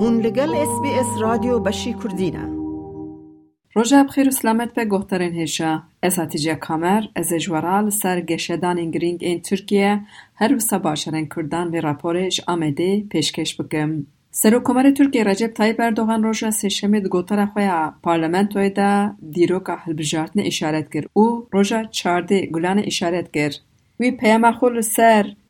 هون لگل اس بی اس رادیو بشی کردینه روژا بخیر و سلامت به گوهترین هیشا از هاتیجا کامر از اجوارال سر گشدان گرینگ این ترکیه هر وسا باشرین کردان به راپورش آمده پیشکش بکم. سروکومر ترکیه رجب طایب اردوغان روژا سشمی دگوتر خویا پارلمنتوی دا دیروکا هلبجارتن اشارت کرد او روژا چارده گلان اشارت کرد. وی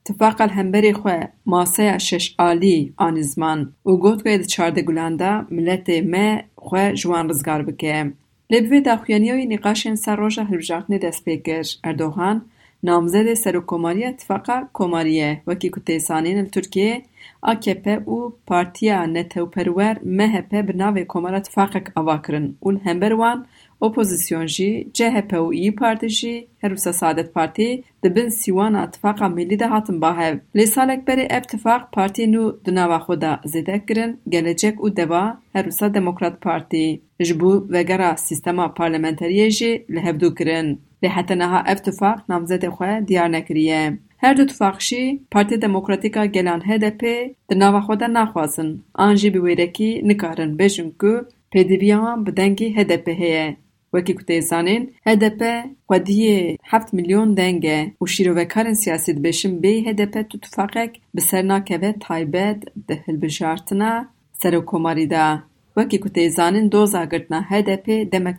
سر اتفاق الهمبری خو ماسه شش آلی آن زمان و گوت چارده گلانده ملت ما خو جوان رزگار بکه. لبوی داخویانی نقاشن سر روژا هلبجارتن دست پیکر اردوغان نامزد سروکوماری اتفاق کوماریه وکی کتیسانین ترکیه AKP û Partiya Netewperwer MHP bi navê Komara Tifaqek ava kirin û li hember wan اپوزیسیونجی جهپ و ای پارتیجی هروس سادت پارتی دبن سیوان اتفاق ملی ده هاتن با هف لی سالک بری اتفاق پارتی نو دنوا خودا زدک گرن گلچک و دوا هروسا دموکرات پارتی جبو وگرا سیستما پارلمنتریه جی لحب دو گرن لی حتنها اتفاق نامزد خواه دیار نکریه هر دو تفاقشی پارتی دموکراتیکا گلان هدپ دنوا خودا نخواسن آنجی بیویرکی نکارن بجنگو پیدیبیان بدنگی هدپه هیه. وکی کتی زانین هدپ قدی 7 میلیون دنگه و شیروکارن سیاسی دبشن بی هدپ تتفاقک بسرنا که به تایبت ده هل بجارتنا سرکوماری دا وکی کتی زانین دوزا گرتنا هدپ دمک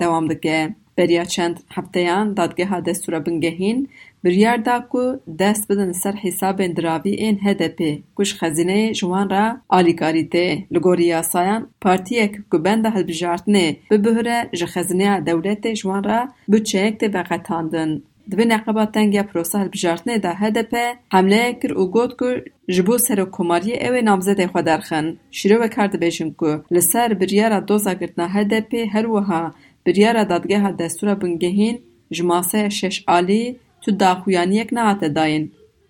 دوام دکه بریا چند هفته دادگه ها دستورا بنگهین بریار دا کو دست بدن سر حساب دراوی این هده پی کش خزینه جوان را آلی کاری ده لگوریا سایان پارتی اک که بند هل بجارتنه ببهره جه خزینه دولت جوان را بچه اکتی بغتاندن دوی نقبا تنگی پروسا هل بجارتنه دا پی حمله اکر او گود کو جبو کوماری و کماری او نامزه ده خودرخن شروع وکرد بیشن کو لسر بریار دوز اگردنا هده پی هر وها بریار دادگه ها دستور بنگهین جماسه شش آلی tu daxuyaniyek nehate dayîn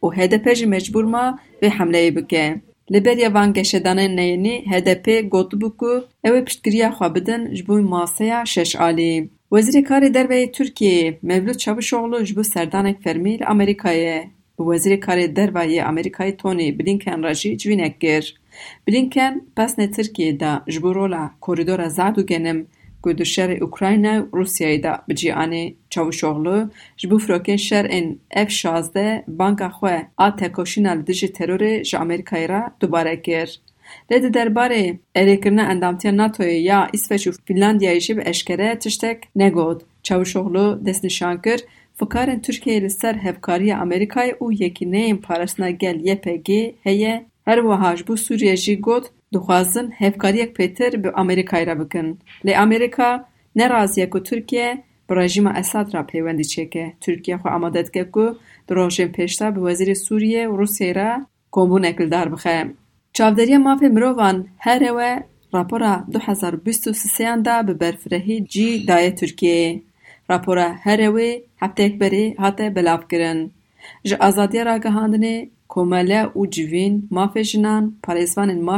û HDP jî mecbûr ma vê hemleyê bike. Li beriya van geşedanên neyînî HDP gotibû ku ew ê piştgiriya xwe bidin ji bo maseya şeş alî. Wezîrê Karê Derveyê Tirkiyeyê Mevlût Çavuşoğlu ji bo serdanek fermî li Amerîkayê Wezîrê Karê Derveyê Amerîkayê Tony Blinken re jî civînek kir. Blinken pesnê Tirkiyê de ji bo rola korîdora zad genim ku di şerê Ukrayna û Rûsyayê de bi cîhanê Çavuşoğlu ji bo firokên şerên F-şazdeh banka xwe a tekoşîna li dijî terorê ji Amerîkayê re dubare kir. Lê di derbarê erêkirina endamtiya NATOyê ya Îsveç û Fînlandiyayê jî bi eşkere tiştek negot. Çavuşoğlu destnîşan kir fikarên Tirkiyeyê li ser hevkariya Amerîkayê û yekîneyên parastina gel YPG heye her wiha ji bo Sûriye jî got dixwazin hevkariyek pêtir bi Amerîkayê re bikin. Lê Amerîka neraziye ku Tirkiye bi rejîma Esad re peywendî çêke. Tirkiye xwe amade dike ku di rojên pêşta bi Wezîrê Sûriye û Rûsyayê re kombûnek li dar bixe. Çavderiya mafê mirovan here we rapora du hezar bîst û sêyan de bi berfirehî cî daye Tirkiyeyê. Rapora here wê hefteyek berê hate belavkirin. Ji azadiya ragihandinê کومله او جوین ما فشنان پاریسوان ما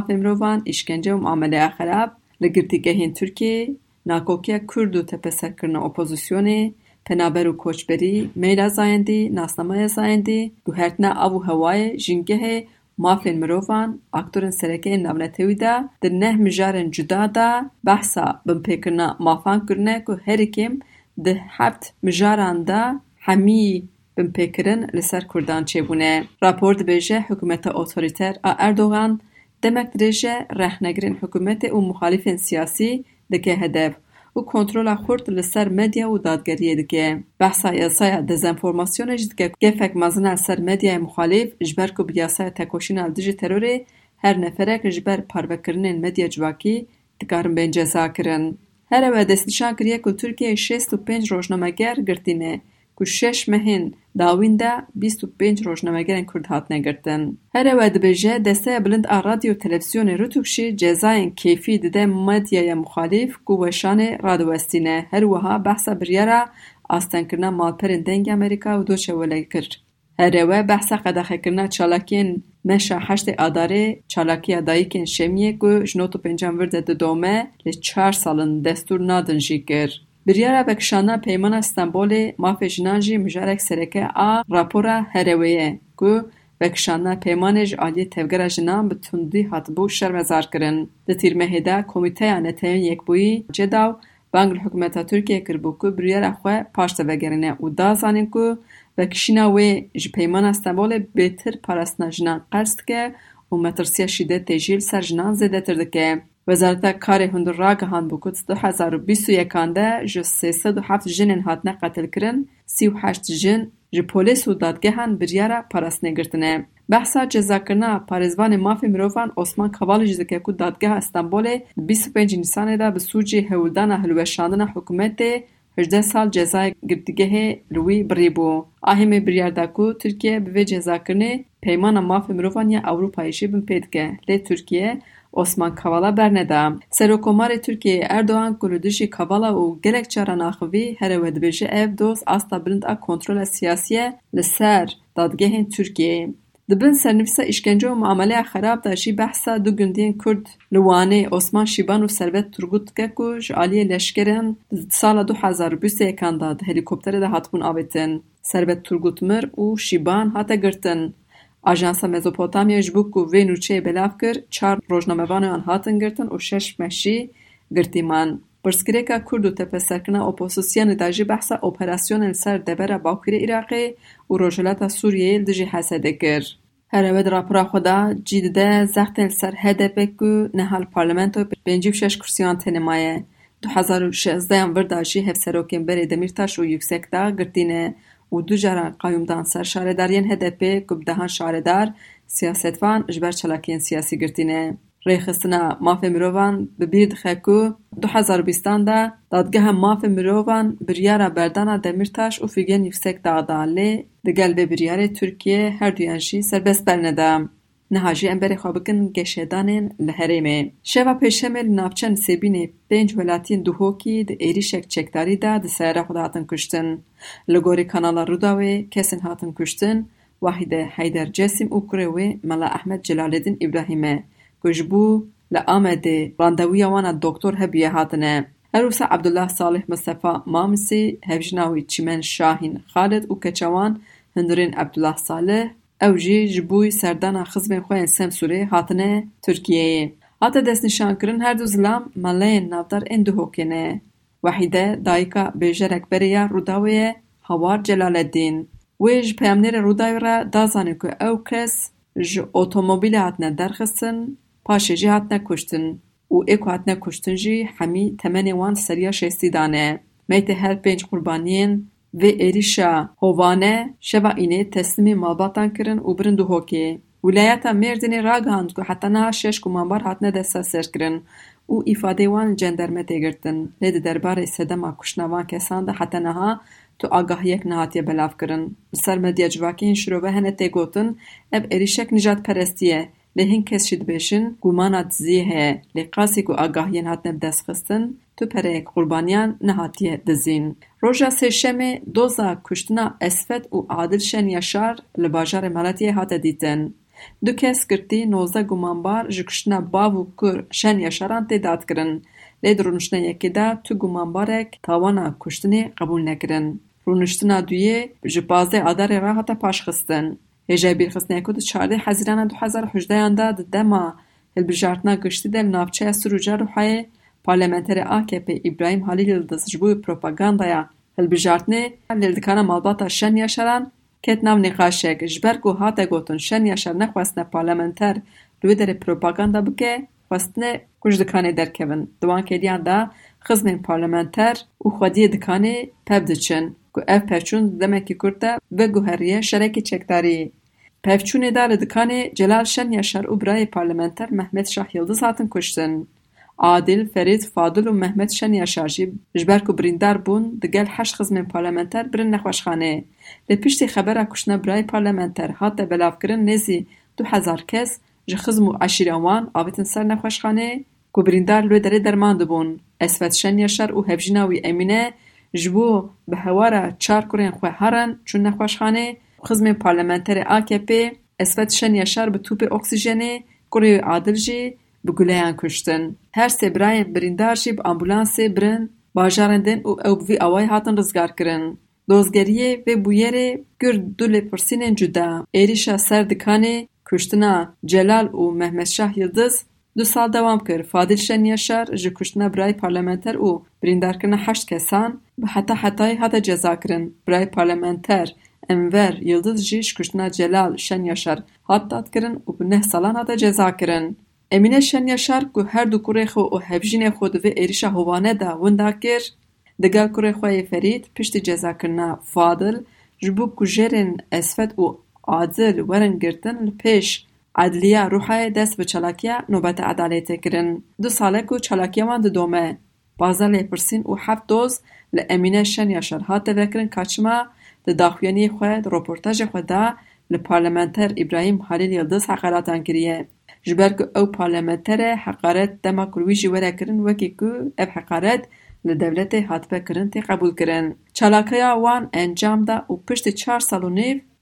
اشکنجه و معامله اخراب لگردی گهین ترکی ناکوکیا کردو تپسر کرنا پنابر و کچبری میرا زایندی ناسنامه زایندی دو هرتنا او هوای جنگه ما فمروان اکتورن سرکه این نوناتوی دا در نه مجارن جدا دا بحثا بمپیکرنا مافان کرنه که هرکیم ده هفت مجاران دا همی binpêkirin li ser Kurdan çêbûne. Rapor dibêje hikûmeta otorîter a Erdogan demek dirêje rêxnegirên hikûmetê û muxalîfên siyasî dike hedef û kontrola xurt li ser medya û dadgeriyê dike. Behsa yasaya dezenformasyonê jî dike gefek mezin li ser medyayê muxalîf ji ber ku bi yasaya tekoşîna dijî terorê her neferek ji ber parvekirinên medya civakî dikarin bên ceza kirin. Here we destnîşan kiriye ku Tirkiyeyê şêst û pênc rojnameger girtîne کو شش مهین داوین دا بیست و کرد هات نگردن. هر وقت به جه دسته بلند آر رادیو تلویزیون رتوکشی جزای کیفی داده مادیا یا مخالف کوشان رادوستی نه. هر وها بحث بریارا استان کردن مالپرین دنگ آمریکا و دوچه ولی کرد. هر وها بحث قدر خکردن چالاکین مش آداره اداره چالاکی اداییکن شمیه کو جنوت پنجم ورد داده دومه ل چهار سالن دستور ندنجی کرد. Biryara vekişandina Peymana Stenbolê mafê jinan jî mijarek sereke a rapora herewê ye ku vekişandina peymanê ji aliyê tevgera jinan bi tundî hatibû şermezarkirin. Di Tîrmehê de Komîteya Netewên Yekbûyî Cedaw bang li hikûmeta Tirkiyeyê kirbû ku biryara xwe paş vegerîne û da zanîn ku vekişîna wê ji peymana Stenbolê bêtir parastina jinan qers dike û metirsiya şîdetê jî li ser jinan zêdetir dike. وزارت کار هندور را گهان بو کت دو هزار و بیسو یکان ده جو سی سد و کرن سی و جن جو پولیس و دادگهان بریارا پرست نگرتنه. بحثا جزا کرنا پارزوان مافی مروفان اسمان کوال جزکه کت دادگه استانبول بیسو پینج نیسانه ده بسوجی هولدان هلوشاندن حکومت 18 سال جزای گردگه روی بریبو آهیم بریار داکو ترکیه به جزا کرنه پیمانا مافی مروفان یا اوروپایشی بمپید که لی ترکیه Osman Kavala berneda. Serokkomarê Tirkiyeyê Erdogan ku li dijî Kavala û gelek caran axivî here we dibêje ev doz asta bilind a kontrola siyasî ye li ser dadgehên Tirkiyeyê. Dibin sernivîsa îşkence û muameleya xerab de jî behsa du gundiyên Kurd li Wanê Osman Şîban û Servet Turgut dike ku ji aliyê leşkerên sala du hezar û bîst yekan de hatibûn avêtin. Servet Turgut mir û Şîban hate girtin. Ajansa Mezopotamya ji bo ku vê nûçeyê belav kir, çar rojnamevanan hatin girtin û şeş meşî girtîman. Pirsgirêka Kurd û tepeserkirina opozîsyonê de jî behsa operasyonên ser devera Bakurê Iraqê û Rojhilata Sûriyeyê li dijî Hesedê kir. Here ew di rapora xwe de cî dide zextên li ser HDP ku niha li parlamentoyê pêncî û şeş kursiyan têne maye. Du hezar û şezdeyan vir de jî hevserokên berê Demirtaş û Yüksekdağ girtîne و دو جران قایم دان سر شاره دارین هده پی شاره جبر چلاکین سیاسی گرتینه. ری خسنا ماف مروان ببیرد خیکو دو حزار بیستان دا دادگه ماف مروان بریارا بردانا دمیرتاش و فیگه نفسک دادالی دگل ببریاری ترکیه هر دویانشی سربست بس برنده. نهاجی امبر خوابکن گشیدانین لحریمه. شوا پیشمیل نابچن سیبینی پنج ولاتین دو هوکی دی ایری شک چکتاری دا دی سیرا خود هاتن کشتن. لگوری کانالا روداوی کسین هاتن کشتن واحد حیدر جسیم او ملا احمد جلالدین ابراهیمه. گجبو لآمه دی راندوی وانا دکتور هبیه هاتنه. اروسا عبدالله صالح مصطفى مامسی هفجناوی چمن شاهین خالد او کچوان هندرین عبدالله صالح او جی جبوی سردان خزم خوی انسیم سوری حاطنه ترکیه ای. حاطه دست نشان کرن هر دو زلام ملین نافتر اندو حکنه. وحیده دایکا که بیجر اکبریا روداوی هاوار جلال الدین. وی ج پیامنیر روداوی را دازانه که او کس ج اوتوموبیلی حاطنه درخستن پاشه جی حاطنه کشتن. او ایک حاطنه کشتن جی حمی تمانی وان سریا شیستی دانه. میتی هر پینج قربانین vê êrişa hovane şeva înê teslîmê malbatan kirin û birin Duhokê. Wilayeta Mêrdînê ragihand ku heta niha şeş gumanbar hatine desteserkirin û îfadeyê wan li cenderme tê girtin. Lê di derbarê sedema kuştina van kesan de heta tu agahiyek nehatiye belav kirin. Li ser medya civakê hîn şirove hene tê ev êrişek nijadperestî ye له کس شد بیشین گمان از زیه لقاسی کو آگاهی نهات نب دست خستن تو پرک قربانیان نهاتیه دزین. روز سه شم دوزا کشتن اسفت او عادل شن یشار لباجار ملتیه هات دیدن دو کس کردی نوزا گمان بار باو با کر شن یشاران تی داد کردن لید رونشتن یکی دا تو گمان بارک تاوانا کشتنی قبول نکردن رونشتنا دویه جبازه آدار را هات پاش خستن. هجای بیر خستنی کود چارده حزیران دو حزار حجده انده ده ده ما گشتی دل نافچه سرو جا روحای پارلمنتر آکه ابراهیم حالی لیل دسجبوی پروپاگاندا یا البرجارتنی لیلدکانا مالباتا شن یاشران. که تناو نیخاشه گشبر گو هاته گوتون شن یاشر نخوستن پارلمنتر دوی در پروپاگاندا بگه خوستن کش دکانی در کون دوان که دیان دا خزنی پارلمنتر او خودی دکانه پبدچن که اف پرچون دمکی کرده و گوهریه شرکی چکتاری. پرچون دار دکان جلال شنیاشر یا شر او برای پارلمنتر محمد شاه یلدز هاتن کشتن. آدل، فرید، فادل و محمد شن یا شرشی بریندار بون دگل حش خزم پارلمنتر برن نخوشخانه. لی پیشتی خبر اکشنا برای پارلمنتر حد بلافکرند نزی دو هزار کس جخزم و عشیر اوان آویتن سر نخوشخانه. کوبریندار لوی داره درمان دوبون. اسفت او هفجینا امینه جبو به هوارا چار کورین خو هران چون نخوشخانه خزم پارلمنتر AKP اسفت شن یشار به توپ اکسیژن کوری عادل جی کشتن هر سه برای بریندار جی به امبولانس برن باجارندن او او بوی آوای هاتن رزگار کرن دوزگریه و بویره گرد دول پرسین جدا ایریشا سردکانه کشتنا جلال و محمد شاه دو سال دوام کرد. فادل شنیاشر جو کشتن برای پارلمنتر او بریندارکن هشت کسان به حتا حتای حتا جزا برای پارلمنتر انور یلدز جیش جلال شنیاشر حتا کرن و به نه سالان حتا جزا کرن امینه شنیشر که هر دو کوره خو و هبجین خود و ایریش هوانه دا وندا کر دگل کوره خواه فرید پشت جزا فادل جبو کجرین اسفت او عادل ورن گرتن لپیش عدلیه روحه دست به چلاکیه نوبت عدالت کرن. دو ساله کو چلاکیه من دو دومه. بازه لیپرسین هفت دوز لامینه شن یا شرحات دوکرن کچما ده داخویانی خود روپورتاج خود ده لپارلمنتر ابراهیم حالیل یلدز حقراتان کریه. جبرگ او پارلمنتر حقارت دما کلوی جوره کرن وکی کو اف حقارت لی دولت هاتف کرن تی قبول کرن. چلاکه وان انجام دا و پشت چار سالو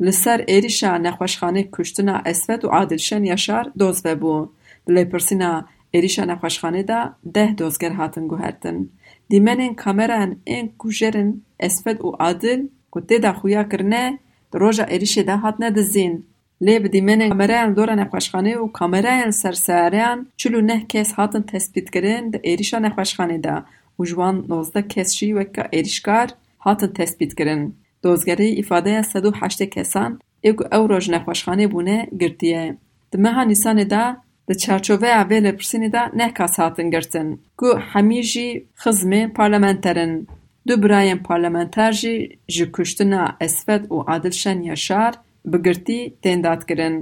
لسر ایریشا نخوشخانه کشتنا اسفت و عادلشن یشار دوز ببو. لی پرسینا ایریشا نخوشخانه دا ده دوزگر هاتن گو هرتن. دیمن این کامران این کجرن اسفت و عادل که تی دا خویا کرنه دا روژا ایریشا دا هات ندزین. لی با دیمن این کامران دور نخوشخانه و کامران سرساریان چلو نه کس هاتن تسبیت کرن دا ایریشا نخوشخانه دا. Û ji wan nozdeh kes jî weka êrişkar hatin tespîtkirin. Dozgerî îfadeya sed û heştê kesan ê ku ew roj nexweşxanê bûne girtiye. Di meha Nîsanê de di çarçoveya vê lêpirsînê de neh kes hatin girtin ku hemî jî xizmên parlamenterin. Du birayên parlamenter jî ji kuştina Esfet û Adilşen Yaşar bi girtî tên dadkirin.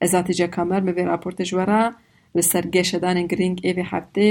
Ez Hatice Kamer bi vê raportê ji li ser geşedanên girîng êvê heftê